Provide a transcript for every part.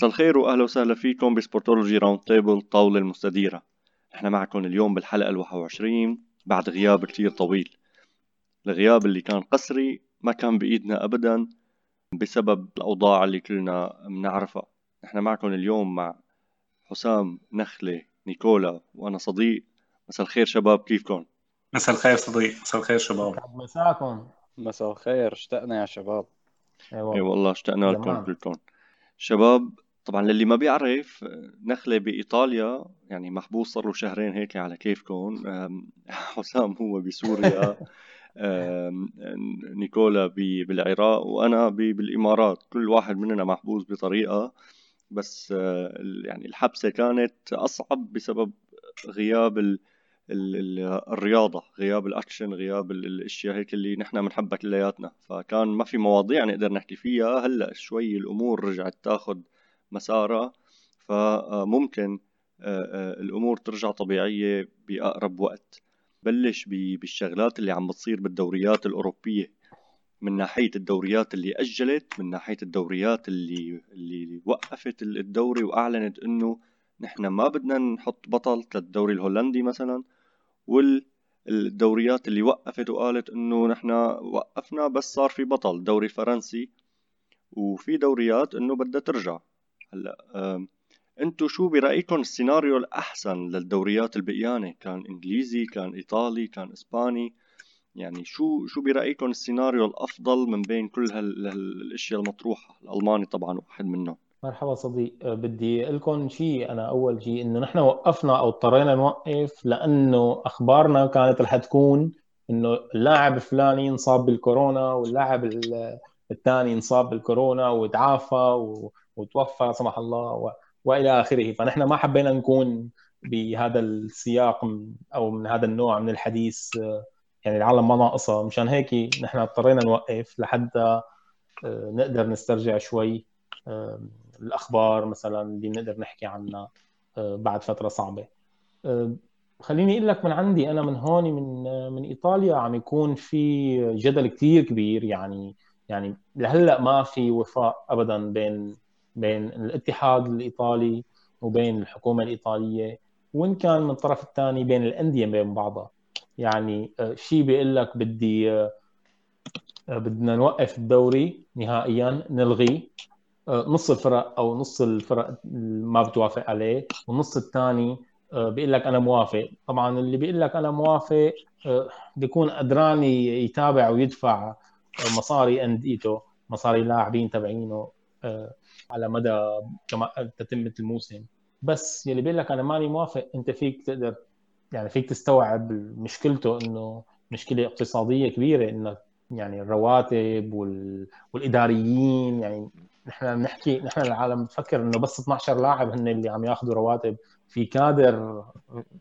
مساء الخير وأهلا وسهلا فيكم ب Sportology round table طاولة المستديرة. إحنا معكم اليوم بالحلقة الواحد وعشرين بعد غياب كتير طويل. الغياب اللي كان قسري ما كان بإيدنا أبدا بسبب الأوضاع اللي كلنا بنعرفها. إحنا معكم اليوم مع حسام نخلة نيكولا وأنا صديق. مساء الخير شباب كيفكم؟ مساء الخير صديق. مساء الخير شباب. مساكم. مساء الخير اشتقنا يا شباب. إي أيوة والله اشتقنا لكم كلكم. شباب طبعا للي ما بيعرف نخلة بإيطاليا يعني محبوس صار له شهرين هيك على كيفكم. حسام هو بسوريا. نيكولا بالعراق وأنا بالإمارات. كل واحد مننا محبوس بطريقة. بس يعني الحبسة كانت أصعب بسبب غياب ال الرياضة غياب الأكشن غياب الأشياء هيك اللي نحن بنحبها كلياتنا. فكان ما في مواضيع نقدر نحكي فيها. هلأ شوي الأمور رجعت تاخد مسارها فممكن الأمور ترجع طبيعية بأقرب وقت. بلش بالشغلات اللي عم بتصير بالدوريات الأوروبية. من ناحية الدوريات اللي أجلت من ناحية الدوريات اللي اللي وقفت الدوري وأعلنت إنه نحن ما بدنا نحط بطل للدوري الهولندي مثلا. والدوريات اللي وقفت وقالت إنه نحن وقفنا بس صار في بطل الدوري الفرنسي وفي دوريات إنه بدها ترجع. هلأ انتو شو برايكم السيناريو الأحسن للدوريات البقيانه كان إنجليزي كان إيطالي كان إسباني. يعني شو شو برايكم السيناريو الأفضل من بين كل هالاشياء المطروحة؟ الألماني طبعا واحد منهم. مرحبا صديق أه، بدي أقول لكم شيء أنا أول شيء إنه نحن وقفنا أو اضطرينا نوقف لأنه أخبارنا كانت رح تكون إنه اللاعب الفلاني انصاب بالكورونا واللاعب الثاني انصاب بالكورونا وتعافى وتوفى سمح الله و... وإلى آخره. فنحن ما حبينا نكون بهذا السياق أو من هذا النوع من الحديث أه، يعني العالم ما ناقصها مشان هيك نحن اضطرينا نوقف لحتى أه، نقدر نسترجع شوي الأخبار مثلا اللي بنقدر نحكي عنها آه، بعد فترة صعبة. آه، خليني أقول لك من عندي أنا من هون من آه، من إيطاليا عم يكون في جدل كثير كبير. يعني يعني لهلا ما في وفاء ابدا بين بين الاتحاد الإيطالي وبين الحكومة الإيطالية وإن كان من الطرف الثاني بين الأندية بين بعضها. يعني شيء بيقول لك بدي بدنا نوقف الدوري نهائيا نلغيه آه، نص الفرق أو نص الفرق ما بتوافق عليه والنص الثاني آه، بيقول لك أنا موافق. طبعا اللي بيقول لك أنا موافق آه، بيكون قدران يتابع ويدفع مصاري أنديته مصاري اللاعبين تبعينه على مدى تتمة الموسم. بس يلي بيقول لك أنا ماني موافق أنت فيك تقدر يعني فيك تستوعب مشكلته إنه مشكلة اقتصادية كبيرة إنه يعني الرواتب وال... والإداريين يعني نحن بنحكي نحن العالم بتفكر إنه بس 12 لاعب هن اللي عم ياخذوا رواتب. في كادر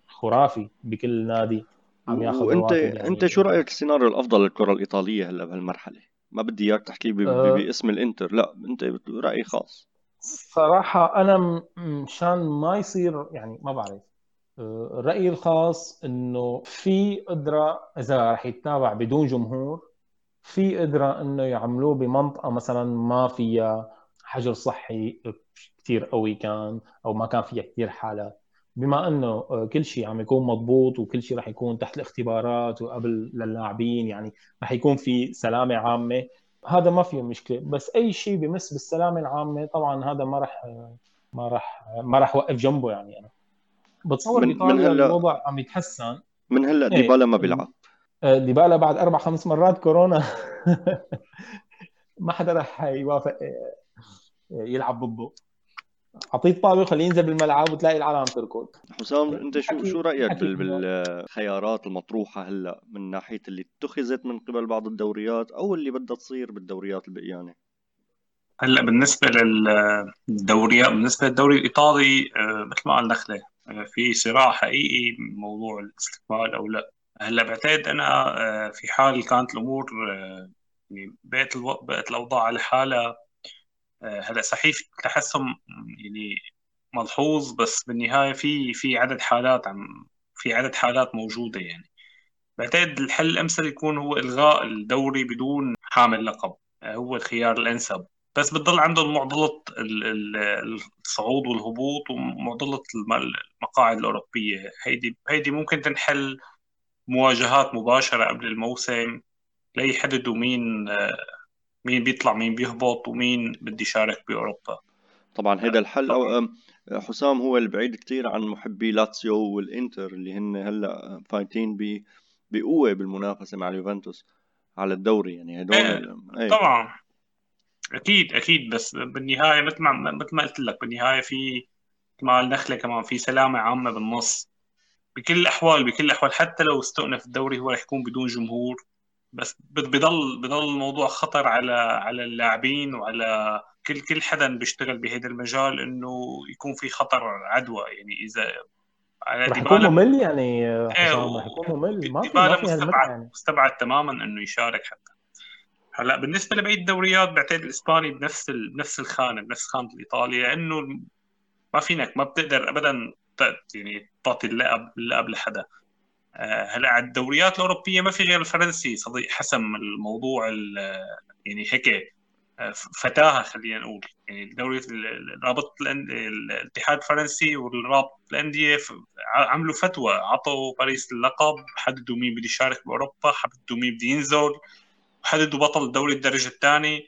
خرافي بكل نادي عم ياخذ وانت يعني أنت شو رأيك السيناريو الأفضل للكرة الإيطالية هلأ بهالمرحلة؟ ما بدي إياك تحكي. أه. باسم الإنتر. لا أنت راي خاص. صراحة أنا مشان ما يصير يعني ما بعرف. أه، رأيي الخاص إنه في قدرة إذا رح يتابع بدون جمهور في قدرة إنه يعملوه بمنطقة مثلا ما فيها حجر صحي كثير قوي كان أو ما كان فيها كثير حالات. بما أنه آه، كل شيء عم يكون مضبوط وكل شيء رح يكون تحت الاختبارات وقبل للاعبين يعني رح يكون في سلامة عامة هذا ما فيه مشكلة. بس أي شيء بمس بالسلامة العامة طبعا هذا ما رح ما رح ما رح وقف جنبه يعني. أنا بتصور من, من هلا الوضع عم يتحسن. من هلا ديبالا ما بيلعب. آه، ديبالا بعد أربع خمس مرات كورونا ما حدا رح يوافق آه، يلعب ضده. اعطيه الطابه وخليه ينزل بالملعب وتلاقي العالم تركض حسام أنت شو شو رأيك بالخيارات المطروحة هلأ من ناحية اللي اتخذت من قبل بعض الدوريات أو اللي بدها تصير بالدوريات البقيانة؟ هلأ بالنسبة للدوريات بالنسبة للدوري الإيطالي آه، مثل ما قال نخله في صراع حقيقي موضوع الاستقبال أو لأ. هلأ بعتقد أنا آه، في حال كانت الأمور آه، يعني بقت بقت الأوضاع على حالها آه، هلا صحيح تحسن يعني ملحوظ بس بالنهاية في في عدد حالات عم في عدد حالات موجودة يعني. بعتقد الحل الأمثل يكون هو إلغاء الدوري بدون حامل لقب. هو الخيار الأنسب. بس بتضل عندهم معضلة الصعود والهبوط ومعضلة المقاعد الأوروبية. هيدي هيدي ممكن تنحل مواجهات مباشرة قبل الموسم ليحددوا مين مين بيطلع مين بيهبط ومين بده يشارك بأوروبا. طبعا هذا الحل. أو حسام هو البعيد كتير عن محبي لاتسيو والإنتر اللي هن هلأ فايتين بقوة بالمنافسة مع اليوفنتوس على الدوري. يعني هدول إيه. إيه. طبعا. أكيد أكيد. بس بالنهاية مثل ما مثل ما قلت لك بالنهاية في مع النخله كمان في سلامة عامة بالنص. بكل الأحوال بكل الأحوال حتى لو استؤنف الدوري هو رح يكون بدون جمهور. بس بضل بضل الموضوع خطر على على اللاعبين وعلى كل كل حدا بيشتغل بهذا المجال إنه يكون في خطر عدوى. يعني إذا على رح يكون ممل يعني حسام رح يكون ممل. ما في ما في مستبعد, يعني. مستبعد تماما إنه يشارك حتى. هلأ بالنسبة لبقيه الدوريات بعتقد الإسباني بنفس ال... بنفس الخانة بنفس خانة الايطالي لأنه ما فينك ما بتقدر ابدا يعني تعطي اللقب اللقب لحدا. هلا على الدوريات الأوروبية ما في غير الفرنسي. صديق حسم الموضوع يعني هيك آه، فتاهه خلينا نقول. يعني الدوري رابط الاتحاد الفرنسي والرابط الأندية عملوا فتوى. عطوا باريس اللقب حددوا مين بده يشارك بأوروبا حددوا مين بده ينزل وحددوا بطل الدوري الدرجة الثاني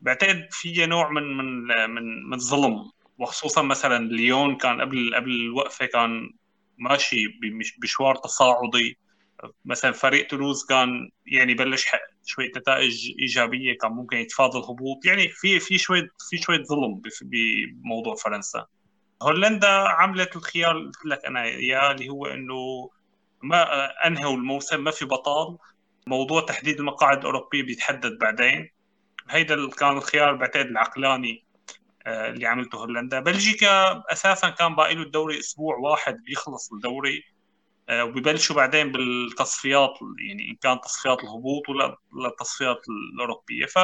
بعتقد في نوع من من من من الظلم وخصوصا مثلا ليون كان قبل قبل الوقفة كان ماشي بمشوار تصاعدي. مثلا فريق تولوز كان يعني بلش شوية نتائج إيجابية كان ممكن يتفاضل هبوط. يعني في في شوية في شوية ظلم بموضوع فرنسا. هولندا عملت الخيار اللي قلت لك أنا اياه اللي هو إنه ما أنهوا الموسم ما في بطال. موضوع تحديد المقاعد الأوروبية بيتحدد بعدين. هيدا كان الخيار بعتقد العقلاني. اللي عملته هولندا. بلجيكا أساسا كان باقي له الدوري أسبوع واحد بيخلص الدوري آه، وبيبلشوا بعدين بالتصفيات يعني إن كان تصفيات الهبوط ولا التصفيات الأوروبية. ف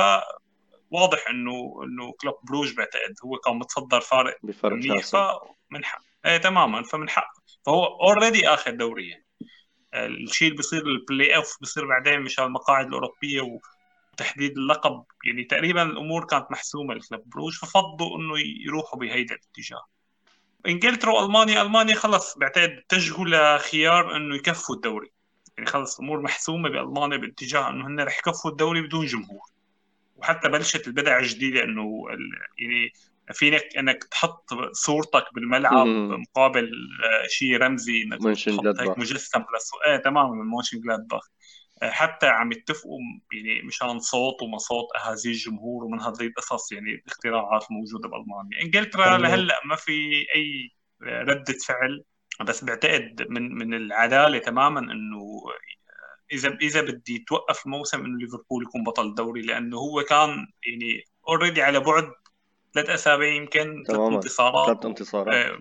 واضح إنه إنه كلوب بروج بعتقد هو كان متصدر فارق بفرق منيح فمن حق إيه تماما فمن حق. فهو already اخذ دوري. يعني آه، الشيء اللي بيصير البلاي اوف بيصير بعدين مشان المقاعد الأوروبية وتحديد اللقب. يعني تقريبا الأمور كانت محسومة لكلوب بروج ففضلوا إنه يروحوا بهيدا الاتجاه. إنجلترا وألمانيا ألمانيا خلص بعتقد اتجهوا لخيار إنه يكفوا الدوري. يعني خلص الأمور محسومة بألمانيا باتجاه إنه هن رح يكفوا الدوري بدون جمهور. وحتى بلشت البدع الجديدة إنه يعني فينك إنك تحط صورتك بالملعب مقابل آه، شيء رمزي إنك تحط هيك مجسم لسو... إيه تماما من موشن جلادباخ. حتى عم يتفقوا يعني مشان صوت وما صوت أهازيج الجمهور ومن هذه القصص يعني الاختراعات الموجودة بألمانيا. إنجلترا لهلأ ما في أي ردة فعل بس بعتقد من من العدالة تماما إنه إذا إذا بدي توقف الموسم إنه ليفربول يكون بطل الدوري لأنه هو كان يعني اوريدي على بعد ثلاث أسابيع يمكن ثلاث انتصارات. ثلاث انتصارات.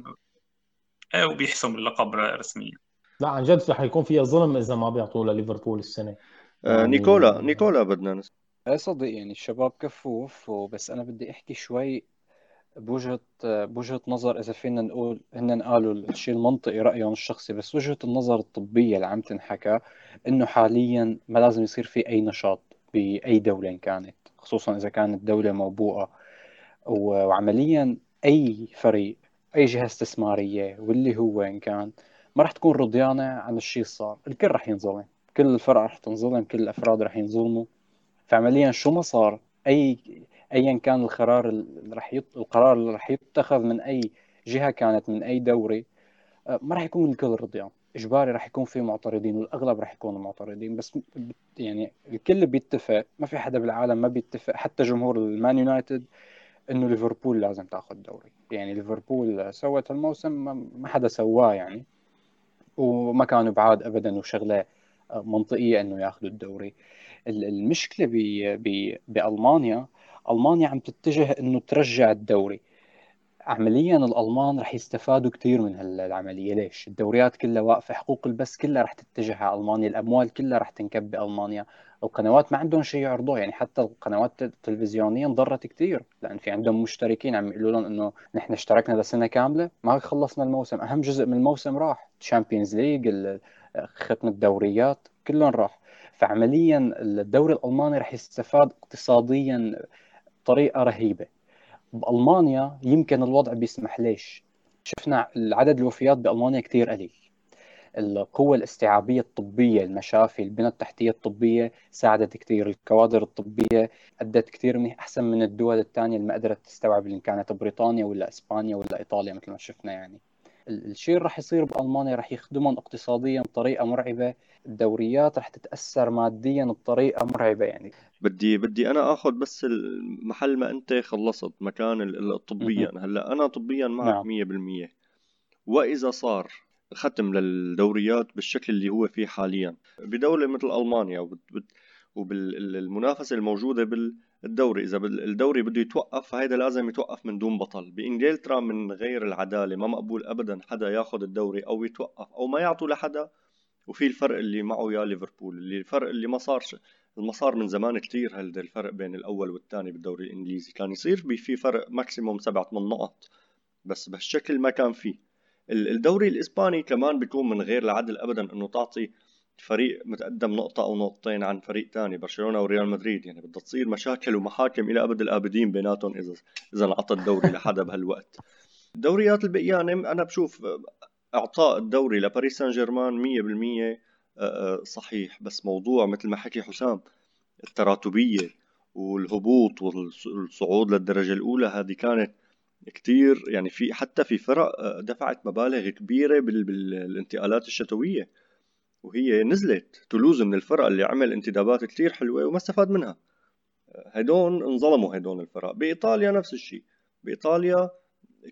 إيه وبيحسم اللقب رسميا. لا عن جد رح يكون فيها ظلم إذا ما بيعطوا لليفربول السنة. آه يعني نيكولا نيكولا بدنا نسمع اي صدق يعني الشباب كفوف وبس أنا بدي أحكي شوي بوجهة بوجهة نظر إذا فينا نقول هن قالوا الشيء المنطقي رأيهم الشخصي بس وجهة النظر الطبية اللي عم تنحكى إنه حاليا ما لازم يصير في أي نشاط بأي دولة إن كانت خصوصا إذا كانت دولة موبوءة. وعمليا أي فريق أي جهة استثمارية واللي هو إن كان ما راح تكون رضيانة عن الشيء صار. الكل راح ينظلم. كل الفرق راح تنظلم. كل الأفراد راح ينظلموا. فعمليا شو ما صار أي ايا كان القرار اللي راح يط... القرار اللي راح يتخذ من أي جهة كانت من أي دوري آه، ما راح يكون الكل رضيان. إجباري راح يكون في معترضين. والأغلب راح يكونوا معترضين. بس يعني الكل بيتفق. ما في حدا بالعالم ما بيتفق. حتى جمهور المان يونايتد إنه ليفربول لازم تاخذ دوري. يعني ليفربول سوت الموسم ما حدا سواه يعني. وما كانوا بعاد ابدا وشغلة منطقية إنه ياخذوا الدوري. المشكلة بألمانيا ألمانيا عم تتجه إنه ترجع الدوري. عمليا الألمان رح يستفادوا كثير من هالعمليه ليش؟ الدوريات كلها واقفة حقوق البث كلها رح تتجه على ألمانيا الأموال كلها رح تنكب بألمانيا القنوات ما عندهم شيء يعرضوه. يعني حتى القنوات التلفزيونية انضرت كثير لأن في عندهم مشتركين عم يقولوا لهم إنه نحن اشتركنا لسنة كاملة ما خلصنا الموسم. أهم جزء من الموسم راح. Champions League ختم الدوريات كلهم راح. فعمليا الدوري الألماني رح يستفاد اقتصاديا بطريقة رهيبة. بألمانيا يمكن الوضع بيسمح ليش؟ شفنا عدد الوفيات بألمانيا كثير قليل. القوة الاستيعابية الطبية المشافي البنى التحتية الطبية ساعدت كثير الكوادر الطبية أدت كثير منيح أحسن من الدول الثانية اللي ما قدرت تستوعب إن كانت بريطانيا ولا إسبانيا ولا إيطاليا مثل ما شفنا يعني. الشيء اللي راح يصير بألمانيا راح يخدمهم اقتصاديا بطريقة مرعبة الدوريات راح تتأثر ماديا بطريقة مرعبة يعني. بدي بدي أنا آخذ بس محل ما أنت خلصت مكان الطبيا. هلأ أنا طبيا معك نعم. 100% وإذا صار ختم للدوريات بالشكل اللي هو فيه حاليا بدولة مثل ألمانيا وبالمنافسة الموجودة بالدوري إذا الدوري بده يتوقف فهيدا لازم يتوقف من دون بطل. بإنجلترا من غير العدالة ما مقبول أبدا حدا ياخذ الدوري أو يتوقف أو ما يعطوا لحدا. وفي الفرق اللي معه يا ليفربول اللي الفرق اللي ما صارش المسار من زمان كتير هذا الفرق بين الأول والثاني بالدوري الإنجليزي. كان يصير في فرق ماكسيموم سبعة من نقط بس بهالشكل ما كان فيه الدوري الإسباني كمان بيكون من غير العدل ابدا إنه تعطي فريق متقدم نقطة أو نقطتين عن فريق تاني برشلونة وريال مدريد. يعني بدها تصير مشاكل ومحاكم إلى أبد الآبدين بيناتهم إذا إذا انعطى الدوري لحدا بهالوقت. الدوريات البقيانة أنا بشوف إعطاء الدوري لباريس سان جيرمان 100% صحيح. بس موضوع مثل ما حكي حسام التراتبية والهبوط والصعود للدرجة الأولى هذه كانت كتير يعني في حتى في فرق آه، دفعت مبالغ كبيرة بالانتقالات الشتوية. وهي نزلت. تولوز من الفرق اللي عمل انتدابات كتير حلوة وما استفاد منها. هدول انظلموا هدول الفرق. بإيطاليا نفس الشيء بإيطاليا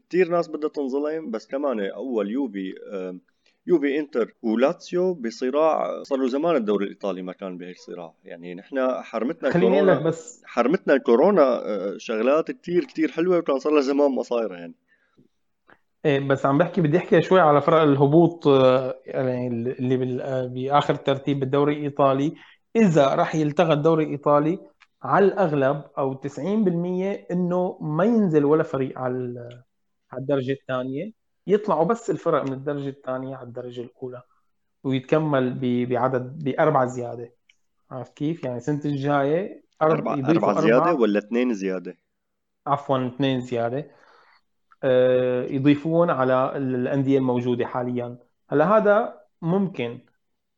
كتير ناس بدها تنظلم بس كمان أول يوفي يوفي إنتر ولاتسيو بصراع صار له زمان الدوري الإيطالي ما كان بهيك صراع. يعني نحن حرمتنا لك بس. حرمتنا الكورونا آه، شغلات كتير كتير حلوة وكان صار لها زمان ما صايره يعني. إيه بس عم بحكي بدي أحكي شوي على فرق الهبوط آه، يعني اللي آه، بآخر ترتيب بالدوري الإيطالي إذا راح يلتغى الدوري الإيطالي على الأغلب أو 90% إنه ما ينزل ولا فريق على على الدرجة الثانية يطلعوا بس الفرق من الدرجة الثانية على الدرجة الأولى ويتكمل بعدد بأربعة زيادة عرفت كيف؟ يعني السنة الجاية أربعة أربعة زيادة ولا اثنين زيادة؟ عفوا اثنين زيادة آه، يضيفون على الأندية الموجودة حاليا. هلا هذا ممكن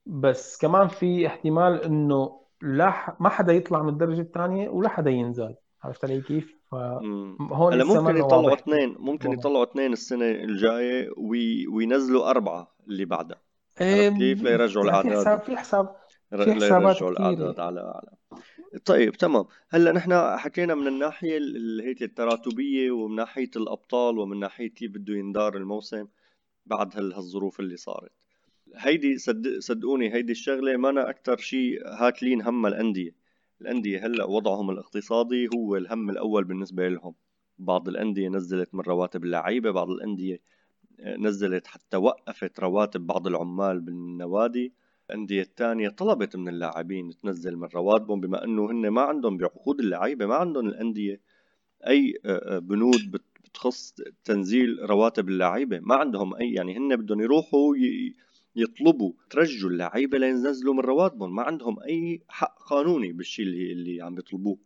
بس كمان في احتمال إنه لا ما حدا يطلع من الدرجة الثانية ولا حدا ينزل. عرفت علي كيف؟ فهون هلا ممكن يطلعوا اثنين ممكن يطلعوا اثنين السنة الجاية وي... وينزلوا أربعة اللي بعدها. إيه كيف؟ ليرجعوا الاعداد في حساب في حساب في حسابات الاعداد على على طيب تمام. هلأ نحن حكينا من الناحية اللي هيك التراتبية ومن ناحية الأبطال ومن ناحية كيف بده يندار الموسم بعد هالظروف اللي صارت. هيدي صد... صدقوني هيدي الشغلة ما أنا أكثر شيء هاكلين هم الأندية. الأندية هلأ وضعهم الاقتصادي هو الهم الأول بالنسبة لهم. بعض الأندية نزلت من رواتب اللعيبة بعض الأندية آه، نزلت حتى وقفت رواتب بعض العمال بالنوادي. الأندية الثانية طلبت من اللاعبين تنزل من رواتبهم بما أنه هن ما عندهم بعقود اللعيبة ما عندهم الأندية أي آه، آه، بنود بتخص تنزيل رواتب اللعيبة ما عندهم أي يعني هن بدهم يروحوا يطلبوا ترجوا اللعيبة لينزلوا من رواتبهم ما عندهم أي حق قانوني بالشيء اللي اللي عم بيطلبوه.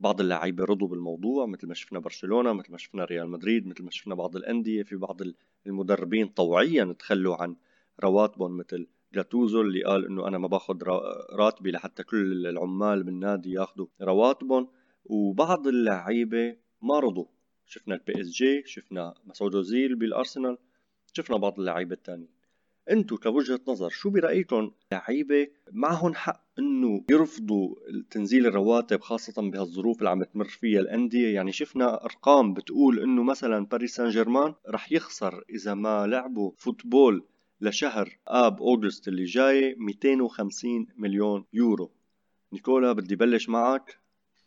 بعض اللعيبة رضوا بالموضوع مثل ما شفنا برشلونة مثل ما شفنا ريال مدريد مثل ما شفنا بعض الأندية في بعض المدربين طوعيا تخلوا عن رواتبهم مثل جاتوزو اللي قال إنه أنا ما باخذ راتبي لحتى كل العمال بالنادي ياخذوا رواتبهم وبعض اللعيبة ما رضوا شفنا ال PSG شفنا مسعود اوزيل بالارسنال شفنا بعض اللعيبة الثانيين أنتم كوجهة نظر شو برأيكم؟ لعيبة معهم حق إنه يرفضوا تنزيل الرواتب خاصة بهالظروف اللي عم تمر فيها الأندية. يعني شفنا أرقام بتقول إنه مثلا باريس سان جيرمان رح يخسر إذا ما لعبوا football لشهر آب August اللي جاي 250 مليون يورو. نيكولا بدي بلش معك.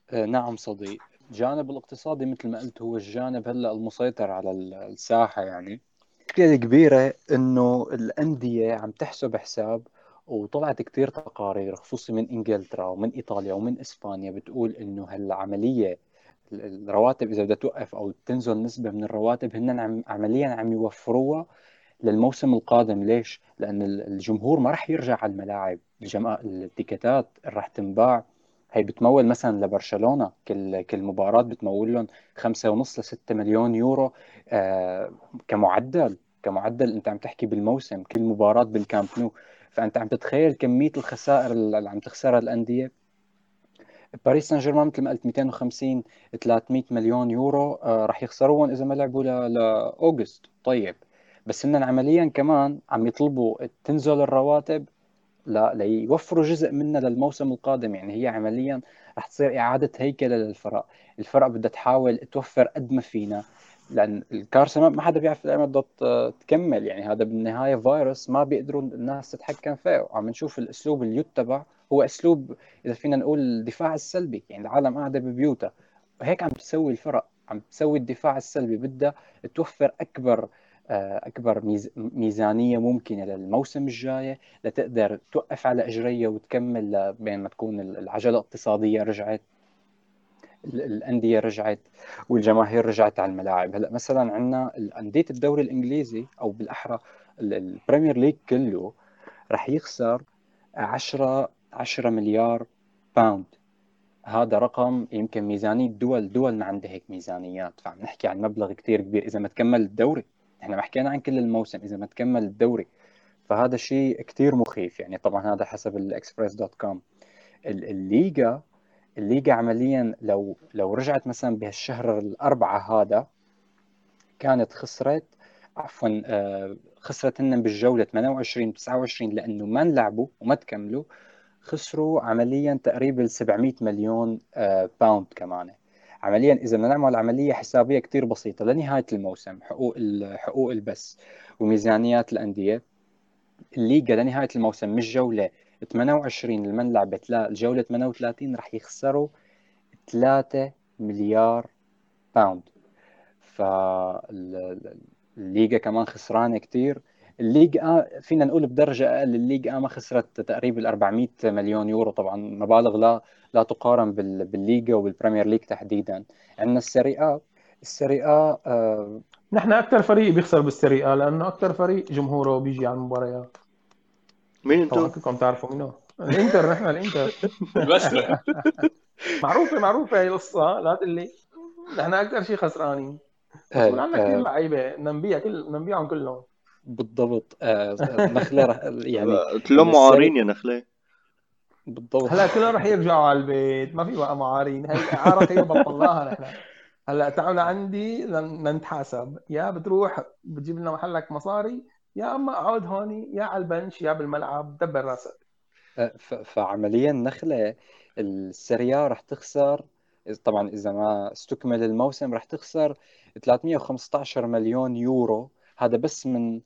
آه نعم صديق. الجانب الاقتصادي مثل ما قلت هو الجانب هلا المسيطر على الساحة يعني. المشكلة الكبيرة إنه الأندية عم تحسب حساب وطلعت كتير تقارير خصوصي من إنجلترا ومن إيطاليا ومن إسبانيا بتقول إنه هالعملية الرواتب إذا بدها توقف أو تنزل نسبة من الرواتب هن عم عمليا عم يوفروها للموسم القادم. ليش؟ لأن الجمهور ما راح يرجع على الملاعب. الجماعة التيكتات راح تنباع. هي بتمول مثلا لبرشلونة. كل كل مباراة بتمول لهم خمسة ونص ل 6 مليون يورو. آه كمعدل. كمعدل أنت عم تحكي بالموسم. كل مباراة بالكامب نو. فأنت عم تتخيل كمية الخسائر اللي عم تخسرها الأندية. باريس سان جيرمان مثل ما قلت 250 300 مليون يورو. آه راح يخسروهم إذا ما لعبوا ل August. طيب. بس هن عمليا كمان عم يطلبوا تنزل الرواتب لا ليوفروا جزء منها للموسم القادم. يعني هي عمليا رح تصير إعادة هيكله للفرق. الفرق بدها تحاول توفر قد ما فينا. لأن الكارثه ما حدا بيعرف ايمتى بدها تكمل. يعني هذا بالنهاية فيروس ما بيقدروا الناس تتحكم فيه. وعم نشوف الأسلوب اللي يتبع. هو أسلوب إذا فينا نقول الدفاع السلبي. يعني العالم قاعدة ببيوتها. وهيك عم تسوي الفرق. عم تسوي الدفاع السلبي. بدها توفر أكبر أكبر ميزانية ممكنة للموسم الجاي لتقدر توقف على اجريها وتكمل بين ما تكون العجلة الاقتصادية رجعت الأندية رجعت والجماهير رجعت على الملاعب. هلأ مثلا عندنا انديه الدوري الإنجليزي أو بالأحرى ال Premier League كله رح يخسر 10 10 مليار pound هذا رقم يمكن ميزانية دول دول ما عندها هيك ميزانيات. فعم نحكي عن مبلغ كثير كبير. إذا ما تكمل الدوري إحنا ما حكينا عن كل الموسم إذا ما تكمل الدوري فهذا شيء كثير مخيف. يعني طبعا هذا حسب ال Express dot com. الليغا الليغا عمليا لو لو رجعت مثلا بهالشهر الأربعة هذا كانت خسرت عفوا آه، خسرت هن بالجولة 28 29 لأنه ما انلعبوا وما تكملوا خسروا عمليا تقريبا 700 مليون pound آه، كمان. عمليا إذا بدنا نعمل عملية حسابية كثير بسيطة لنهاية الموسم حقوق حقوق البث وميزانيات الأندية. الليغا لنهاية الموسم مش جولة 28 اللي من لعبت لا الجولة 38 رح يخسروا 3 مليار pound فالليغا كمان خسرانة كثير الليغ فينا نقول بدرجة أقل الليغ ما خسرت تقريبا 400 مليون يورو طبعا مبالغ لا لا تقارن بالليغا وبالبريمير ليج تحديدا. عندنا السيري السيري آه نحن أكثر فريق بيخسر بالسيري لأنه أكثر فريق جمهوره بيجي على المباريات. مين أنتم؟ كلكم تعرفوا مين الإنتر نحن الإنتر. بس معروفة معروفة هي القصة. لا تقول لي نحن أكثر شيء خسرانين. عندنا كثير لعيبه بدنا نبيع كل بدنا نبيعهم كلهم. بالضبط آه نخلة يعني كلهم معارين يا نخلة. بالضبط. هلا كلهم رح يرجعوا على البيت ما في بقى معارين. هي إعارة هي بطلناها نحن. هلا تعال عندي لنتحاسب. يا بتروح بتجيب لنا محلك مصاري يا أما أقعد هون يا على البنش يا بالملعب دبر راسك. آه، فعمليا نخلة السريا رح تخسر طبعا إذا ما استكمل الموسم رح تخسر 315 مليون يورو. هذا بس من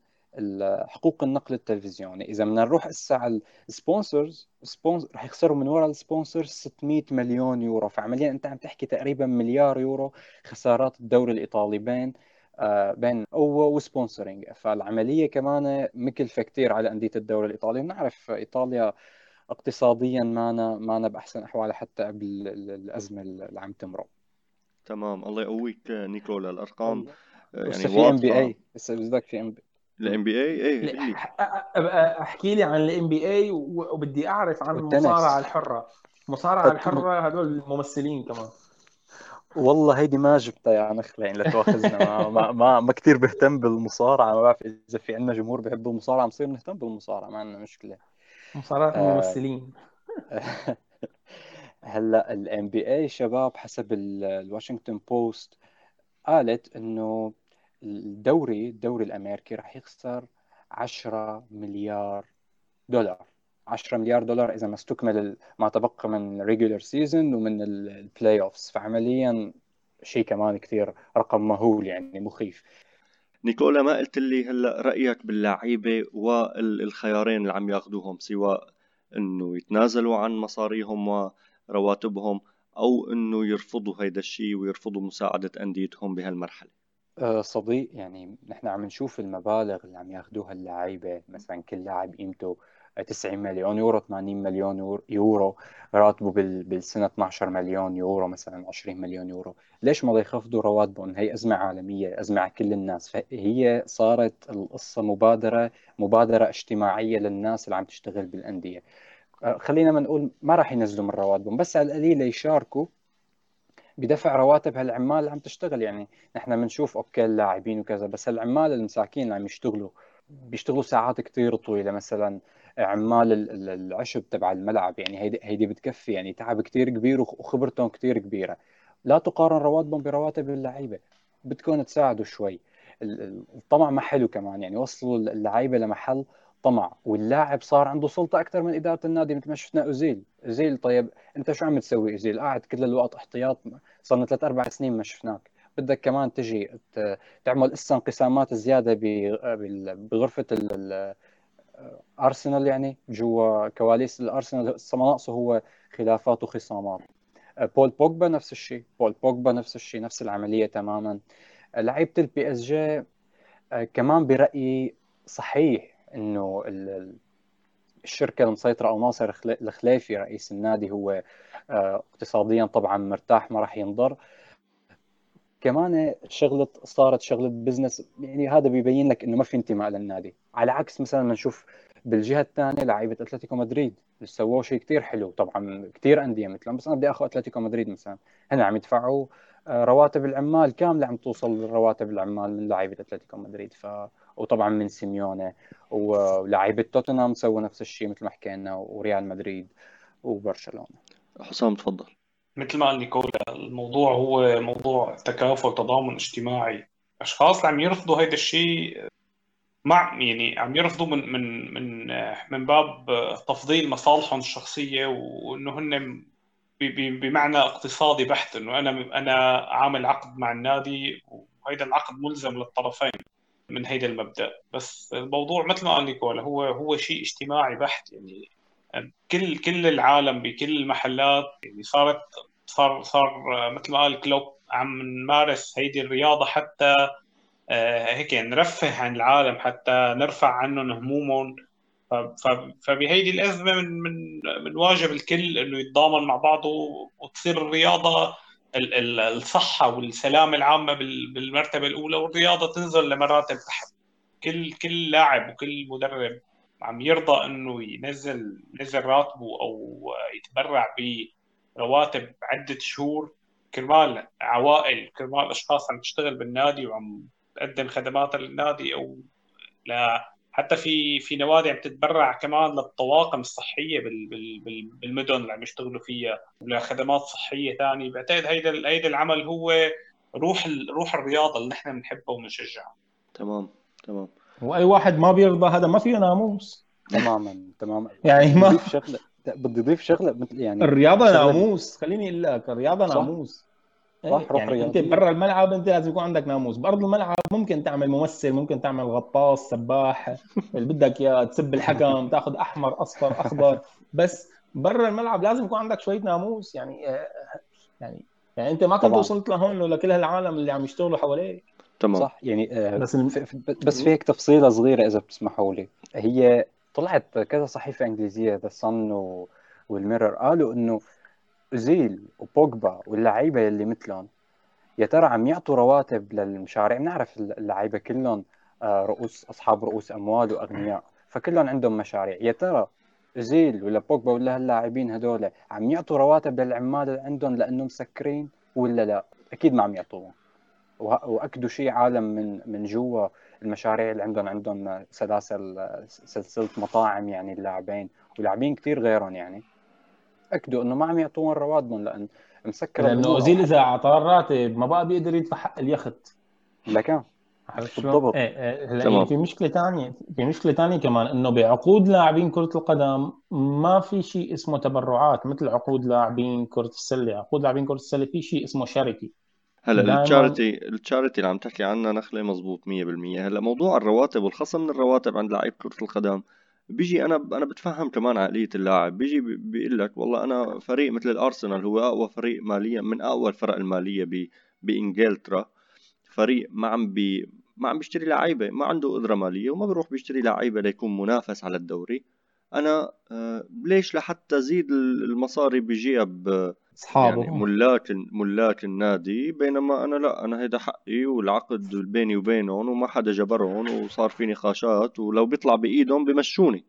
حقوق النقل التلفزيوني إذا بدنا نروح هسه على ال sponsors sponsor رح يخسروا من وراء ال sponsors 600 مليون يورو. فعمليا أنت عم تحكي تقريبا مليار يورو خسارات الدوري الإيطالي بين آه بين هو و sponsoring فالعملية كمان مكلفة كثير على أندية الدوري الإيطالي. بنعرف إيطاليا اقتصاديا ما ما بأحسن أحوالها حتى قبل الأزمة اللي عم تمرق تمام. الله يقويك نيكولا. الأرقام يعني في ام بي اي بس بدك في ام بي الام بي اي إيه أحكي لي عن ال NBA وبدي أعرف عن المصارعه الحرة. المصارعه الحرة هدول الممثلين كمان. والله هيدي ما جبتها يا نخلة يعني لا تواخذنا. ما ما, ما, ما كثير بهتم بالمصارعة. ما بعرف إذا في عندنا جمهور بحب المصارعة بنصير نهتم بالمصارعة ما عندنا مشكلة. مصارعة آه. الممثلين. هلأ ال NBA شباب حسب الواشنطن بوست قالت إنه الدوري الدوري الأمريكي راح يخسر 10 مليار دولار. 10 مليار دولار إذا ما استكمل ما تبقى من regular season ومن ال playoffs فعمليا شيء كمان كثير رقم مهول يعني مخيف. نيكولا ما قلت لي هلأ رأيك باللعيبة والخيارين اللي عم ياخذوهم سواء إنه يتنازلوا عن مصاريهم ورواتبهم أو إنه يرفضوا هيدا الشيء ويرفضوا مساعدة أنديتهم بهالمرحلة؟ صديق يعني نحن عم نشوف المبالغ اللي عم ياخذوها اللعيبة مثلا كل لاعب قيمته 90 مليون يورو 80 مليون يورو راتبه بالسنة 12 مليون يورو مثلا 20 مليون يورو. ليش ما يخفضوا رواتبهم؟ هي أزمة عالمية أزمة على كل الناس. فهي صارت القصة مبادرة مبادرة اجتماعية للناس اللي عم تشتغل بالأندية. آه، خلينا ما نقول ما راح ينزلوا من رواتبهم بس على القليله يشاركوا بدفع رواتب هالعمال اللي عم تشتغل. يعني نحن بنشوف أوكي اللاعبين وكذا بس العمال المساكين اللي عم يشتغلوا بيشتغلوا ساعات كثير طويلة. مثلا عمال العشب تبع الملعب يعني هيدي هيدي بتكفي. يعني تعب كثير كبير وخبرتهم كثير كبيرة. لا تقارن رواتبهم برواتب اللعيبة بدكم تساعدوا شوي. الطمع ما حلو كمان. يعني وصلوا اللعيبة لمحل طمع واللاعب صار عنده سلطة أكثر من إدارة النادي مثل ما شفنا أوزيل. أوزيل طيب أنت شو عم تسوي أوزيل؟ قاعد كل الوقت احتياط صار لنا ثلاث أربع سنين ما شفناك. بدك كمان تجي تعمل لسه انقسامات زيادة بغرفة أرسنال يعني جوا كواليس الأرسنال. ناقصه هو خلافات وخصامات. بول بوجبا نفس الشيء بول بوجبا نفس الشيء نفس العملية تماما. لعيبة ال PSG كمان برأيي صحيح إنه الشركة المسيطرة أو ناصر الخليفي رئيس النادي هو آه، اقتصاديا طبعا مرتاح ما راح ينضر. كمان شغلة صارت شغلة business يعني هذا بيبين لك إنه ما في انتماء للنادي. على عكس مثلا بنشوف بالجهة الثانية لعيبة أتلتيكو مدريد سووا شيء كثير حلو. طبعا كثير أندية مثلهم بس أنا بدي آخذ أتلتيكو مدريد مثلا. هن عم يدفعوا آه، رواتب العمال كاملة عم توصل رواتب العمال من لعيبة أتلتيكو مدريد. ف وطبعا من سيميوني ولاعيبة توتنهام سووا نفس الشيء مثل ما حكينا وريال مدريد وبرشلونة. حسام تفضل. مثل ما قال نيكولا الموضوع هو موضوع تكافل تضامن اجتماعي. أشخاص اللي عم يرفضوا هذا الشيء مع يعني عم يرفضوا من من من من باب تفضيل مصالحهم الشخصية وإنه هن بمعنى اقتصادي بحت إنه أنا أنا عامل عقد مع النادي وهذا العقد ملزم للطرفين. من هيدا المبدأ. بس الموضوع مثل ما قال نيكولا هو هو شيء اجتماعي بحت. يعني كل كل العالم بكل المحلات يعني صارت صار صار مثل ما قال كلوب عم نمارس هيدي الرياضة حتى آه، هيك نرفه عن العالم حتى نرفع عنهم همومهم. فبهيدي الأزمة من من من واجب الكل إنه يتضامن مع بعضه وتصير الرياضة الصحة والسلامه العامة بالمرتبة الأولى والرياضة تنزل لمراتب تحت كل كل لاعب وكل مدرب عم يرضى إنه ينزل نزل راتبه أو يتبرع برواتب عدة شهور. كرمال عوائل كرمال أشخاص عم تشتغل بالنادي وعم تقدم خدمات للنادي أو حتى في في نوادي عم تتبرع كمان للطواقم الصحية بالمدن اللي عم يشتغلوا فيها ولخدمات صحية ثانية بعتقد هيدا هيدا العمل هو روح روح الرياضة اللي نحن بنحبها وبنشجعها. تمام تمام. وأي واحد ما بيرضى هذا ما فيه ناموس. تماما تماما. يعني ما بدي شغلة بدي اضيف شغلة مثل يعني الرياضة ناموس خليني أقول لك الرياضة ناموس. صح؟ روح يعني أنت برا الملعب أنت لازم يكون عندك ناموس. بارض الملعب ممكن تعمل ممثل ممكن تعمل غطاس سباح اللي بدك إياه تسب الحكم تاخذ أحمر أصفر أخضر. بس برا الملعب لازم يكون عندك شوية ناموس. يعني يعني يعني أنت ما كنت وصلت لهون لولا كل هالعالم اللي عم يشتغلوا حواليك. تمام. صح يعني آه بس بس في هيك تفصيلة صغيرة إذا بتسمحوا لي. هي طلعت كذا صحيفة إنجليزية ذا صن والميرور قالوا إنه أوزيل وبوجبا واللعيبة اللي مثلهم. يا ترى عم يعطوا رواتب للمشاريع؟ بنعرف اللعيبة كلهم آه، رؤوس أصحاب رؤوس أموال وأغنياء فكلهم عندهم مشاريع. يا ترى أوزيل ولا بوجبا ولا هاللاعبين هدول عم يعطوا رواتب للعمال اللي عندهم لأنهم مسكرين ولا لا؟ أكيد ما عم يعطوهم. وأكدوا شيء عالم من من جوا المشاريع اللي عندهم. عندهم سلاسل سلسلة مطاعم يعني اللاعبين ولاعبين كثير غيرهم يعني. أكدوا إنه ما عم يعطوهم رواتبهم لأن مسكر لأنه اوزيل إذا اعطاه الراتب ما بقى بيقدر يدفع حق اليخت. لكن بالضبط. إيه إيه يعني في مشكلة ثانية في مشكلة ثانية كمان إنه بعقود لاعبين كرة القدم ما في شيء اسمه تبرعات مثل عقود لاعبين كرة السلة. عقود لاعبين كرة السلة في شيء اسمه شاريتي هلا التشاريتي التشاريتي اللي عم تحكي عنها نخلة مزبوط 100% هلا موضوع الرواتب والخصم من الرواتب عند لاعب كرة القدم بيجي أنا أنا بتفهم كمان عقلية اللاعب. بيجي بيقول لك والله أنا فريق مثل الأرسنال هو أقوى فريق ماليا من أقوى الفرق المالية ب بإنجلترا. فريق ما عم بي ما عم بيشتري لعيبة ما عنده قدرة مالية وما بيروح بيشتري لعيبة ليكون منافس على الدوري. أنا آه ليش لحتى زيد المصاري بجيب أصحابه يعني ملاك ملاك النادي بينما أنا لا أنا هيدا حقي والعقد بيني وبينهم وما حدا جبرهم وصار في نقاشات ولو بيطلع بإيدهم بمشوني.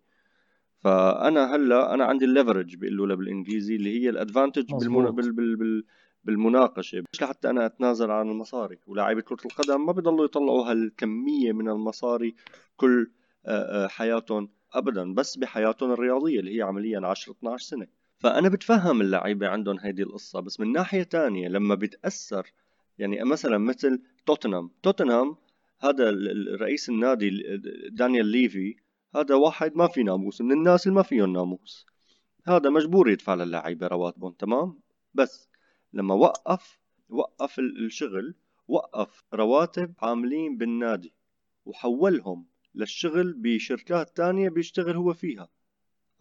فأنا هلأ أنا عندي ال leverage بيقولوا له بالإنجليزي اللي هي ال advantage بالمن... مظبوط. بال... بال... بال... بالمناقشة. مش لحتى أنا أتنازل عن المصاري. ولاعيبة كرة القدم ما بيضلوا يطلعوا هالكمية من المصاري كل آه، آه، حياتهم ابدا بس بحياتهم الرياضية اللي هي عمليا 10 12 سنة. فأنا بتفهم اللعيبة عندهم هيدي القصة بس من ناحية تانية لما بتأثر يعني مثلا مثل توتنهام توتنهام هذا رئيس النادي ال- دانيال ليفي هذا واحد ما في ناموس من الناس اللي ما فيهم ناموس. هذا مجبور يدفع للاعيبه رواتبهم تمام؟ بس لما وقف وقف ال- الشغل وقف رواتب عاملين بالنادي وحولهم للشغل بشركات تانية بيشتغل هو فيها.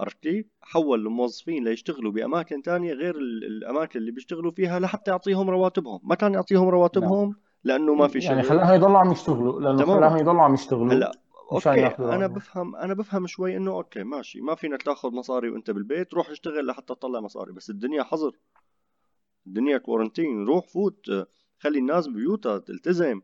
عرفت كيف؟ حول الموظفين ليشتغلوا بأماكن تانية غير ال- الأماكن اللي بيشتغلوا فيها لحتى يعطيهم رواتبهم. ما كان يعطيهم رواتبهم؟ لأنه ما في يعني شغل. خلاهم يضلوا عم يشتغلوا. لأنه. خلاهم يضلوا عم يشتغلوا. هلا Okay. أنا. بفهم أنا بفهم شوي إنه okay ماشي. ما فينك تاخذ مصاري وأنت بالبيت. روح اشتغل لحتى تطلع مصاري. بس الدنيا حجر. الدنيا quarantine روح فوت. خلي الناس ببيوتها تلتزم.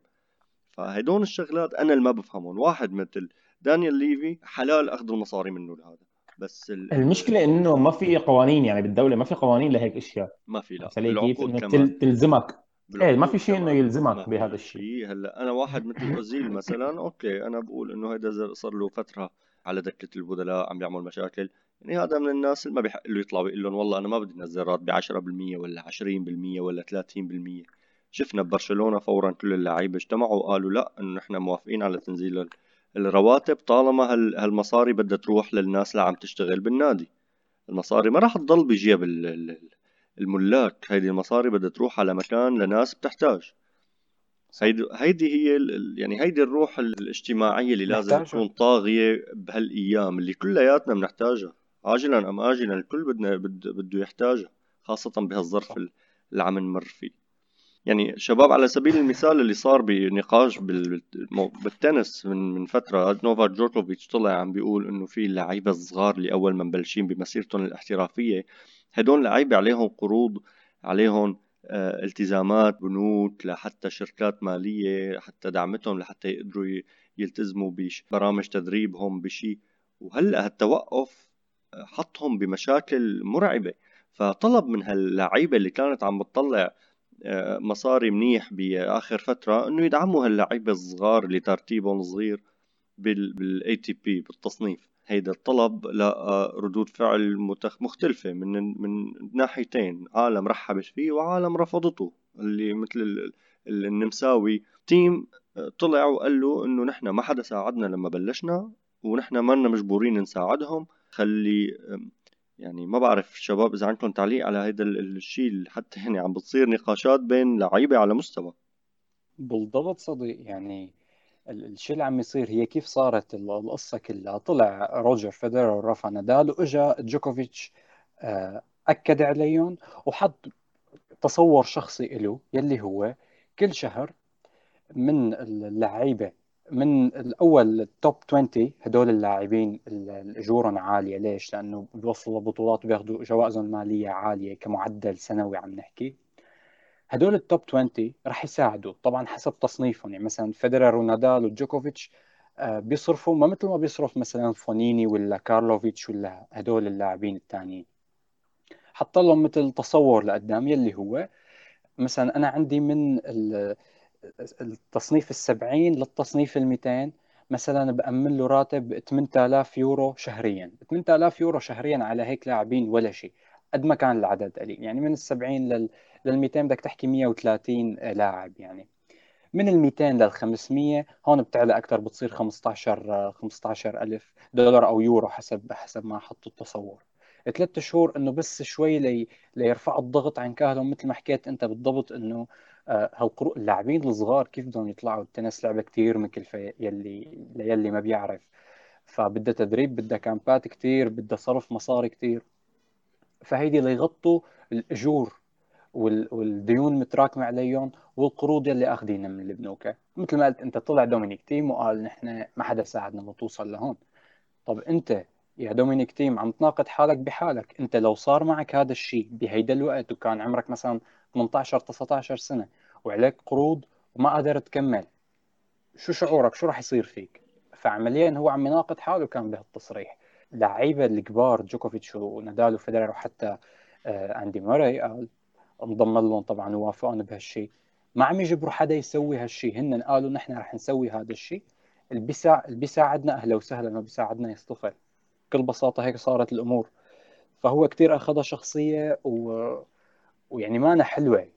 فهدول الشغلات أنا اللي ما بفهمهم. واحد مثل دانيال ليفي حلال أخذ المصاري منه لهذا. بس ال... المشكلة إنه ما في قوانين يعني بالدولة ما في قوانين لهيك أشياء. ما في لا. كيف كمان. تل- تلزمك. إيه ما في شيء إنه. يلزمك بهذا الشيء. شيء. هلأ أنا واحد مثل اوزيل مثلا أوكي أنا بقول إنه هيدا صار له فترة على دكة البدلاء عم بيعمل مشاكل. يعني هذا من الناس اللي ما بيحق له يطلع ويقول لهم والله أنا ما بدي انزل راتبي 10% ولا 20% ولا 30% شفنا ببرشلونه فورا كل اللعيبة اجتمعوا وقالوا لأ إنه نحن موافقين على تنزيل الرواتب طالما هال- هالمصاري بدها تروح للناس اللي عم تشتغل بالنادي. المصاري ما راح تضل بجيب ال- ال- الملاك. هيدي المصاري بدها تروح على مكان لناس بتحتاج. هيدي هيدي هي يعني هيدي الروح ال- الاجتماعية اللي لازم. تكون طاغية بهالأيام اللي كلياتنا بنحتاجها. عاجلا أم آجلا الكل بدنا بد- بده يحتاجها خاصة بهالظرف اللي عم نمر فيه. يعني شباب على سبيل المثال اللي صار بنقاش بالتنس من من فترة نوفاك جوكوفيتش طلع عم بيقول إنه في اللعيبة الصغار اللي أول ما مبلشين بمسيرتهم الاحترافية هدول لعيبة عليهم قروض عليهم آه، التزامات بنوك لحتى شركات مالية حتى دعمتهم لحتى يقدروا يلتزموا ببرامج تدريبهم بشيء وهلأ هالتوقف آه، حطهم بمشاكل مرعبة. فطلب من هاللعيبة اللي كانت عم بتطلع مصاري منيح بآخر فترة إنه يدعموا هاللعيبة الصغار اللي ترتيبهم صغير بال بال ATP بالتصنيف. هيدا الطلب لقى ردود فعل مختلفة من من ناحيتين. عالم رحبت فيه وعالم رفضته. اللي مثل ال- ال- النمساوي تيم آه، طلع وقال له إنه نحن ما حدا ساعدنا لما بلشنا ونحن ما مجبورين نساعدهم. خلي يعني ما بعرف شباب إذا عندكم تعليق على ال- الشيء حتى يعني عم بتصير نقاشات بين لعيبة على مستوى. بالضبط صديق. يعني ال- الشيء اللي عم يصير؟ هي كيف صارت ال- القصة كلها؟ طلع روجر فيدرر ورافا نادال وإجا جوكوفيتش آه، أكد عليهم وحط تصور شخصي له يلي هو كل شهر من اللعيبة من الأول ال top 20 هدول اللاعبين اللي أجورهم عالية. ليش؟ لأنه بيوصلوا بطولات وبياخذوا جوائزهم المالية عالية كمعدل سنوي عم نحكي. هدول ال top 20 رح يساعدوا. طبعا حسب تصنيفهم. يعني مثلا فيدرر ونادال وجوكوفيتش آه، بيصرفوا ما مثل ما بيصرف مثلا فونيني ولا كارلوفيتش ولا هدول اللاعبين الثانيين حط لهم مثل تصور لقدام يلي هو. مثلا أنا عندي من التصنيف السبعين للتصنيف الميتين. مثلا بأمن له راتب 8000 يورو شهريا. 8000 يورو شهريا على هيك لاعبين ولا شيء قد ما كان العدد قليل. يعني من السبعين لل لل 200 بدك تحكي 130 لاعب يعني. من ال 200 لل 500 هون بتعلى أكثر بتصير 15 15 ألف دولار أو يورو حسب حسب ما حطوا التصور. ثلاث شهور إنه بس شوي لي ليرفعوا الضغط عن كاهلهم مثل ما حكيت أنت بالضبط إنه آه، هالقرو اللاعبين الصغار كيف بدهم يطلعوا؟ التنس لعبة كثير مكلفه يلي ليلي ما بيعرف. فبدها تدريب بدها كامبات كثير بدها صرف مصاري كثير فهيدي ليغطوا الأجور وال- والديون متراكمة عليهم والقروض يلي آخذينها من البنوك مثل ما قلت أنت طلع دومينيك تيم وقال نحن ما حدا ساعدنا لتوصل لهون. طب أنت يا دومينيك تيم عم تناقض حالك بحالك. أنت لو صار معك هذا الشيء بهيدا الوقت وكان عمرك مثلا 18 19 سنة وعليك قروض وما قادر تكمل. شو شعورك؟ شو راح يصير فيك؟ فعمليا هو عم يناقض حاله كان بهالتصريح. اللعيبه الكبار جوكوفيتش ونادال وفيدرر وحتى آه، أندي ماري قال انضم لهم طبعا ووافقون بهالشيء ما عم يجبروا حدا يسوي هالشيء هن قالوا نحن رح نسوي هذا الشيء اللي بيساع اللي بيساعدنا أهلا وسهلا ما بيساعدنا يصطفل. بكل بساطة هيك صارت الأمور. فهو كثير أخذها شخصية و... ويعني ما أنا حلوة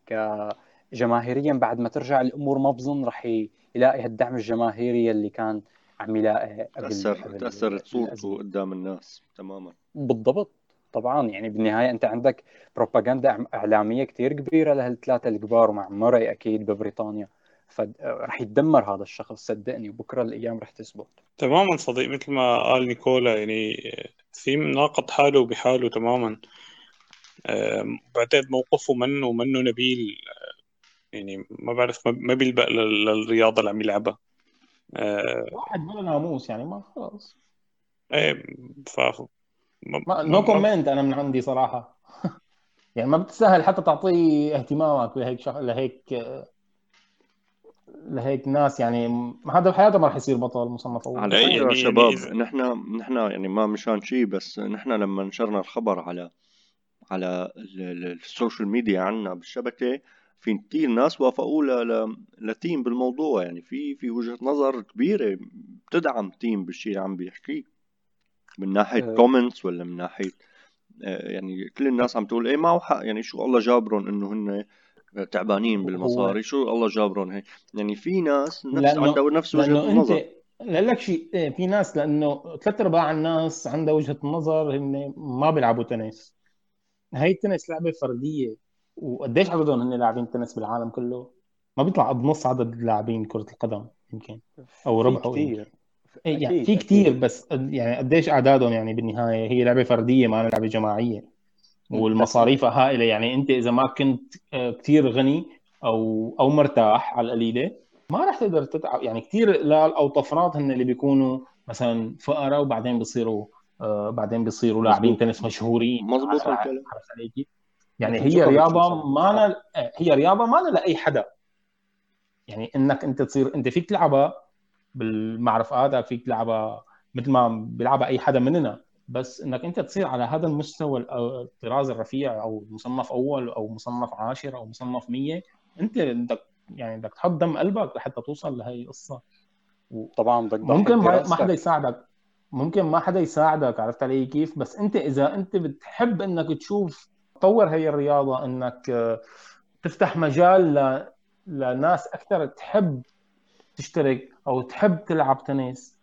كجماهيريا بعد ما ترجع الأمور ما بظن رح يلاقي هالدعم الجماهيري اللي كان عم يلاقي قبل تاثر تاثرت صورته قدام الناس تماما. بالضبط طبعا. يعني بالنهاية أنت عندك بروباغندا إعلامية كثير كبيرة لهالثلاثه الكبار ومع موري أكيد ببريطانيا. فرح يتدمر هذا الشخص صدقني. وبكرة الأيام رح تثبت. تماما صديق. مثل ما قال نيكولا يعني في ناقض حاله بحاله تماما. بعتقد موقفه منه منه نبيل. يعني ما بعرف ما بيلبق للرياضة اللي عم يلعبها. واحد بلا ناموس يعني ما خلص. إيه ف no comment أنا من عندي صراحة. يعني ما بتستاهل حتى تعطيه اهتمامك لهيك شخ... لهيك لهيك ناس يعني. هذا بحياته ما راح يصير بطل مصنف أول. على فكرة يعني شباب يعني نحن نحن يعني ما مشان شيء بس نحن لما نشرنا الخبر على على ال social media عنا بالشبكة في كثير ناس وافقوا. لتيم بالموضوع. يعني في في وجهة نظر كبيرة بتدعم تيم بالشيء اللي عم بيحكيه من ناحية comments ولا من ناحية آه، يعني كل الناس عم تقول إيه معه حق. يعني شو الله جابرهم إنه هن تعبانين بالمصاري؟ شو الله جابرهم هيك يعني في ناس نفس عندها نفس وجهة النظر. لا لك شيء إيه، في ناس لأنه ثلاث أرباع الناس عندها وجهة نظر هن ما بيلعبوا تنس. هي التنس لعبة فردية. وقديش عددهم هن لاعبين تنس بالعالم كله؟ ما بيطلع بنص عدد اللاعبين كرة القدم يمكن. أو ربع كثير يعني في كثير بس يعني قديش أعدادهم يعني بالنهاية؟ هي لعبة فردية ما لعبة جماعية. والمصاريف هائلة. يعني أنت إذا ما كنت آه، كثير غني أو أو مرتاح على القليلة ما راح تقدر تتعب يعني كثير لا أو طفرات هن اللي بيكونوا مثلا فقراء وبعدين بيصيروا آه بعدين بيصيروا لاعبين تنس مشهورين. الكلام يعني هي رياضة ما هي رياضة ما لأي حدا. يعني إنك أنت تصير أنت فيك تلعبها بالمعرفات فيك تلعبها مثل ما بيلعبها أي حدا مننا. بس إنك أنت تصير على هذا المستوى الطراز الرفيع أو مصنف أول أو مصنف عاشر أو مصنف 100 أنت بدك يعني بدك تحط دم قلبك لحتى توصل لهي القصة. طبعا بدك ممكن ما حدا يساعدك. ممكن ما حدا يساعدك عرفت علي كيف؟ بس أنت إذا أنت بتحب إنك تشوف تطور هي الرياضة إنك تفتح مجال ل... لناس أكثر تحب تشترك أو تحب تلعب تنس.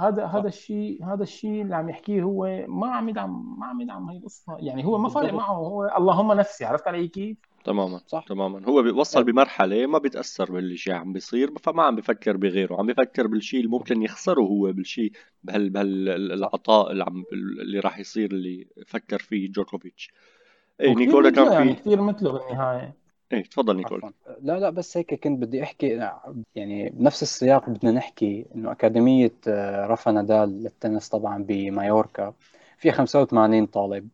هذا هذا الشيء هذا الشيء اللي عم يحكيه هو ما عم يدعم ما عم يدعم هي القصة. يعني هو ما فارق معه هو اللهم نفسي عرفت علي كيف؟ تماما صح. تماما. هو بيوصل بمرحلة ما بيتأثر بالشيء عم بيصير فما عم بفكر بغيره. عم بفكر بالشيء اللي ممكن يخسره هو بالشيء بهال بهالعطاء اللي عم اللي راح يصير اللي فكر فيه دجوكوفيتش. إيه نيكولا كان في يعني كثير مثله بالنهاية. إيه تفضل نيكول لا لا بس هيك كنت بدي أحكي يعني بنفس السياق بدنا نحكي إنه أكاديمية آه، رافا نادال للتنس طبعا بمايوركا فيها 85 طالب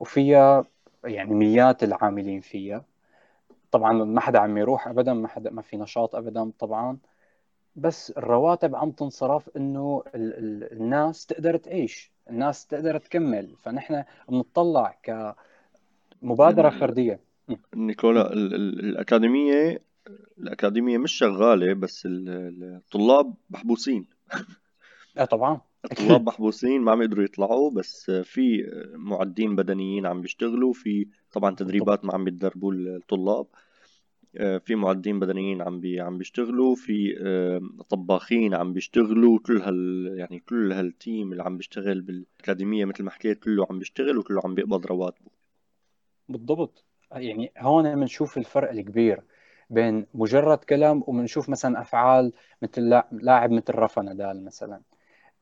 وفيها يعني ميات العاملين فيها. طبعا ما حدا عم يروح ابدا ما حدا ما في نشاط ابدا طبعا. بس الرواتب عم تنصرف إنه ال ال الناس تقدر تعيش الناس تقدر تكمل. فنحن بنطلع كمبادره فردية. نيكولا الأكاديمية الأكاديمية مش شغالة بس الطلاب محبوسين. آه طبعا. الطلاب محبوسين ما عم يقدروا يطلعوا بس في معدين بدنيين عم بيشتغلوا في طبعا تدريبات ما عم بيتدربوا الطلاب. آه، في معدين بدنيين عم بي عم بيشتغلوا في آه، طباخين عم بيشتغلوا كل هال يعني كل هالتيم اللي عم بيشتغل بالأكاديمية مثل ما حكيت كله عم بيشتغل وكله عم بيقبض رواتبه. بالضبط. يعني هون بنشوف الفرق الكبير بين مجرد كلام وبنشوف مثلا أفعال مثل لاعب مثل رافا نادال مثلا.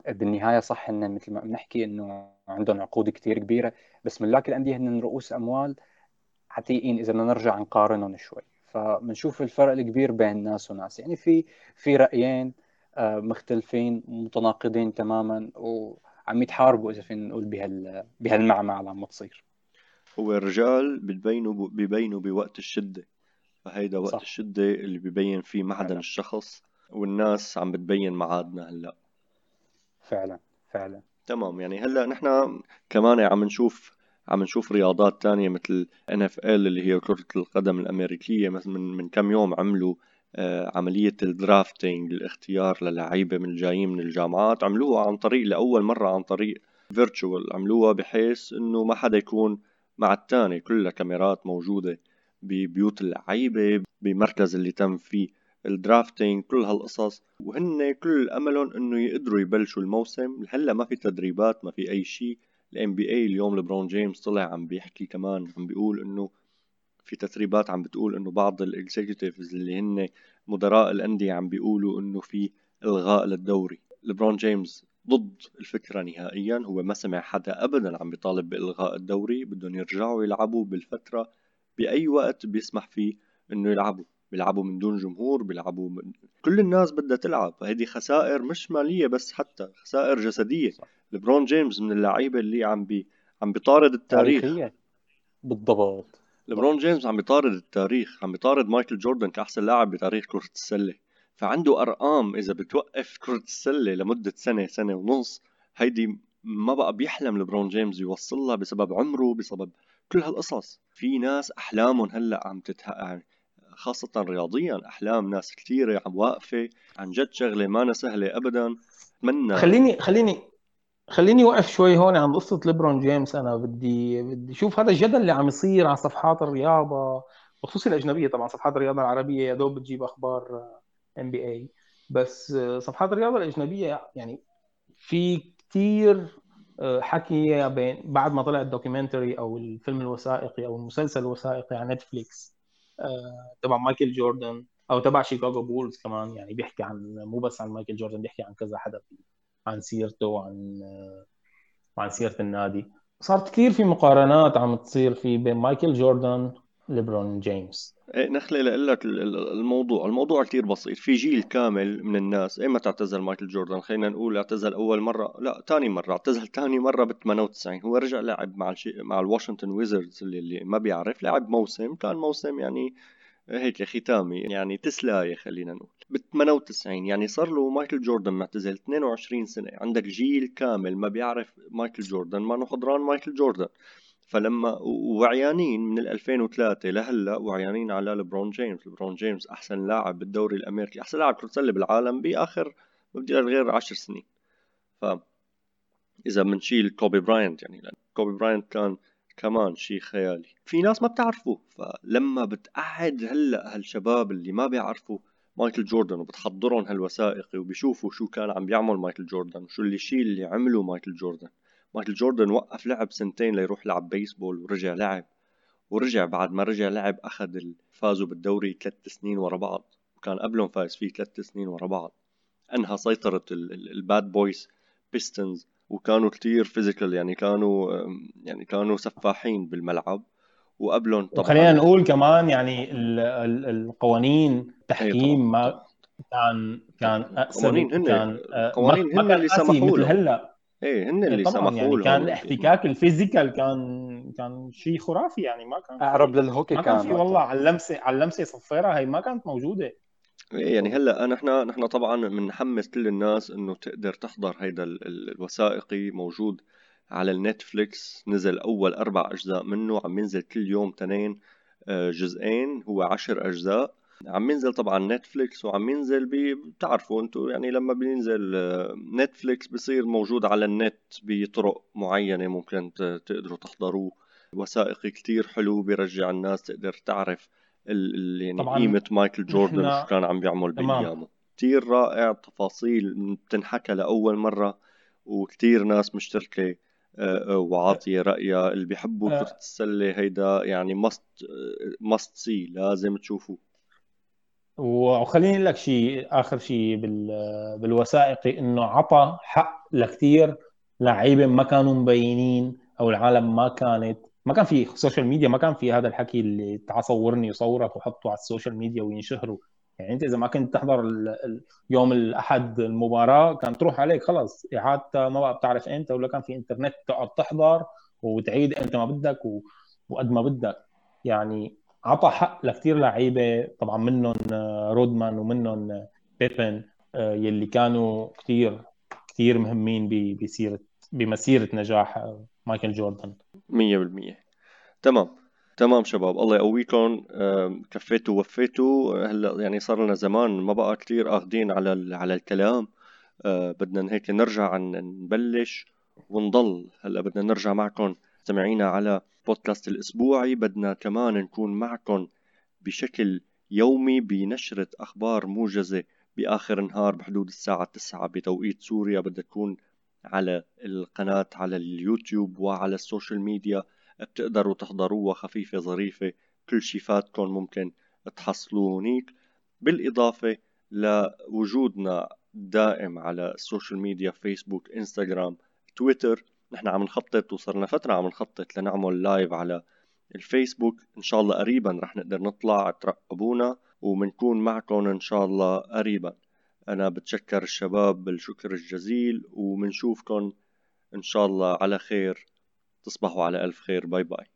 بالنهاية صح ان مثل ما بنحكي إنه عندهم عقود كثير كبيرة بس ملاك الأندية هن رؤوس أموال عتيقين إذا بدنا نرجع نقارنهم شوي. فبنشوف الفرق الكبير بين ناس وناس. يعني في في رأيين آه، مختلفين متناقضين تماما وعم يتحاربوا إذا فينا نقول بهال بهالمعمعة اللي عم تصير هو الرجال بتبينوا ببينوا بوقت الشدة. فهيدا وقت صح. الشدة اللي ببين فيه معدن فعلا. الشخص والناس عم بتبين معادنا هلأ. فعلا فعلا. تمام يعني هلأ نحن كمان عم نشوف عم نشوف رياضات تانية مثل NFL اللي هي كرة القدم الأمريكية. مثلا من من كم يوم عملوا آه، عملية ال drafting الاختيار للعيبة من الجايين من الجامعات. عملوها عن طريق لأول مرة عن طريق virtual عملوها بحيث إنه ما حدا يكون مع التاني كلها كاميرات موجودة ببيوت اللعيبة بمركز اللي تم فيه ال drafting كل هالقصص. وهن كل أملهم إنه يقدروا يبلشوا الموسم. هلا ما في تدريبات ما في أي شيء ال NBA اليوم لبرون جيمس طلع عم بيحكي كمان عم بيقول إنه في تسريبات عم بتقول إنه بعض ال executives اللي هن مدراء الأندية عم بيقولوا إنه في إلغاء للدوري. لبرون جيمس ضد الفكرة نهائيا. هو ما سمع حدا ابدا عم بيطالب بإلغاء الدوري بدهم يرجعوا يلعبوا بالفترة بأي وقت بيسمح فيه إنه يلعبوا. بيلعبوا من دون جمهور بيلعبوا من... كل الناس بدها تلعب. هذه خسائر مش مالية بس حتى خسائر جسدية. لبرون جيمس من اللعيبة اللي عم بي عم بيطارد التاريخ. تاريخيا. بالضبط. لبرون جيمس عم بيطارد التاريخ. عم بيطارد مايكل جوردن كأحسن لاعب بتاريخ كرة السلة. فعنده أرقام إذا بتوقف كرة السلة لمدة سنة سنة ونص هيدي ما بقى بيحلم لبرون جيمس يوصلها بسبب عمره بسبب كل هالقصص. في ناس أحلامهم هلأ عم تتحقق يعني خاصة رياضيا أحلام ناس كثيرة عم واقفة عن جد شغلة ما سهلة أبدا. أتمنى خليني خليني خليني وقف شوي هون عن قصة ليبرون جيمس. أنا بدي بدي شوف هذا الجدل اللي عم يصير على صفحات الرياضة بخصوص الأجنبية طبعا صفحات الرياضة العربية. يا دوب بتجيب أخبار NBA بس صفحات الرياضة الأجنبية يعني في كثير آه، حكي بين بعد ما طلع ال documentary أو الفيلم الوثائقي أو المسلسل الوثائقي على نتفليكس آه، تبع مايكل جوردن أو تبع شيكاغو بولز كمان يعني بيحكي عن مو بس عن مايكل جوردن بيحكي عن كذا حدا عن سيرته وعن وعن سيرة النادي. صارت كثير في مقارنات عم تصير في بين مايكل جوردن ليبرون جيمس. إيه نخلي لك الموضوع الموضوع كثير بسيط. في جيل كامل من الناس ايمتى اعتزل مايكل جوردن خلينا نقول اعتزل أول مرة لا ثاني مرة اعتزل ثاني مرة ب 98 هو رجع لعب مع الشي... مع الواشنطن ويزردز اللي, اللي ما بيعرف لعب موسم كان موسم يعني هيك ختامي يعني تسلاية خلينا نقول. ب 98 يعني صار له مايكل جوردن معتزل 22 سنة. عندك جيل كامل ما بيعرف مايكل جوردن ما حضران مايكل جوردن. فلما وعيانين من 2003 لهلأ وعيانين على لبرون جيمس. لبرون جيمس أحسن لاعب بالدوري الأمريكي أحسن لاعب كرة سلة بالعالم بآخر ما بدي غير 10 سنين. ف إذا بنشيل كوبي براينت يعني لأن كوبي براينت كان كمان شيء خيالي. في ناس ما بتعرفه فلما بتقعد هلأ هالشباب اللي ما بيعرفوا مايكل جوردن وبتحضرهم هالوثائقي وبيشوفوا شو كان عم بيعمل مايكل جوردن وشو اللي الشيء اللي عمله مايكل جوردن. مايكل جوردن وقف لعب سنتين ليروح لعب بيسبول ورجع لعب ورجع بعد ما رجع لعب أخذ فازوا بالدوري ثلاث سنين ورا بعض. وكان قبلهم فايز فيه ثلاث سنين ورا بعض. انهى سيطرة الباد بويز بيستونز وكانوا كتير physical يعني كانوا يعني كانوا سفاحين بالملعب. وقبلهم طبعا خلينا نقول كمان يعني القوانين تحكيم ما كان كان قوانين هن كان آه، قوانين هن اللي سمحوا له هلأ. إيه هن اللي سمحوا يعني كان الاحتكاك ال physical كان كان شيء خرافي يعني ما كان أقرب للهوكي ما كان, كان في والله على اللمسه على اللمسة صفيرة هي ما كانت موجودة. إيه، يعني هلأ نحن نحن طبعا بنحمس كل الناس إنه تقدر تحضر هيدا الوثائقي موجود على النتفليكس. نزل أول أربع أجزاء منه عم ينزل كل يوم تنين آه، جزئين هو عشر أجزاء. عم ينزل طبعا نتفليكس وعم ينزل بتعرفوا أنتم يعني لما بينزل آه، نتفليكس بصير موجود على النت بطرق معينة ممكن تقدروا تحضروه. وثائقي كتير حلو بيرجع الناس تقدر تعرف يعني قيمة مايكل جوردن وشو كان عم بيعمل بأيامه. كتير رائع تفاصيل بتنحكى لأول مرة وكتير ناس مشتركة آه، آه، وعاطية رأيها. اللي بيحبوا آه. كرة السلة هيدا يعني مست مست سي لازم تشوفوه. وخليني أقول لك شيء آخر شيء بالوثائقي إنه عطى حق لكثير لعيبة ما كانوا مبينين أو العالم ما كانت ما كان في social media ما كان في هذا الحكي اللي تعال صورني وحطه على ال social media وينشهروا. يعني أنت إذا ما كنت تحضر يوم الأحد المباراة كان تروح عليك خلص اعادتها ما بقى بتعرف إمتى ولا كان في انترنت تقعد تحضر وتعيد إمتى ما بدك وقد ما بدك. يعني عطى حق لكثير لعيبة طبعا منهم رودمان ومنهم بيپن يلي كانوا كثير كثير مهمين بسيره بمسيرة نجاح مايكل جوردن. 100% تمام. تمام شباب. الله يقويكم. كفيتوا ووفيتوا. هلا يعني صار لنا زمان ما بقى كثير آخذين على على الكلام. بدنا هيك نرجع نبلش ونضل. هلا بدنا نرجع معكم سمعينا على بودكاست الأسبوعي بدنا كمان نكون معكم بشكل يومي بنشرة أخبار موجزة بآخر النهار بحدود الساعة 9 بتوقيت سوريا. بدها تكون على القناة على اليوتيوب وعلى السوشيال ميديا. بتقدروا تحضروها خفيفة ظريفة. كل شي فاتكم ممكن تحصلوه هنيك. بالإضافة لوجودنا دائم على السوشيال ميديا فيسبوك إنستغرام تويتر. نحن عم نخطط وصرنا فترة عم نخطط لنعمل لايف على الفيسبوك. إن شاء الله قريبا رح نقدر نطلع ترقبونا ومنكون معكم إن شاء الله قريبا. أنا بتشكر الشباب بالشكر الجزيل ومنشوفكم إن شاء الله على خير. تصبحوا على ألف خير. باي باي.